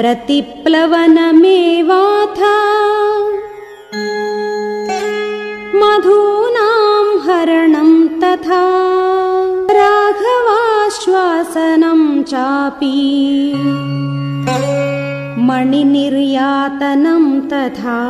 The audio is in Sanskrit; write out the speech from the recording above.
प्रतिप्लवनमेवाथ। मधूनां हरणं तथा राघवाश्वासनं चापि। मणिनिर्यातनं तथा।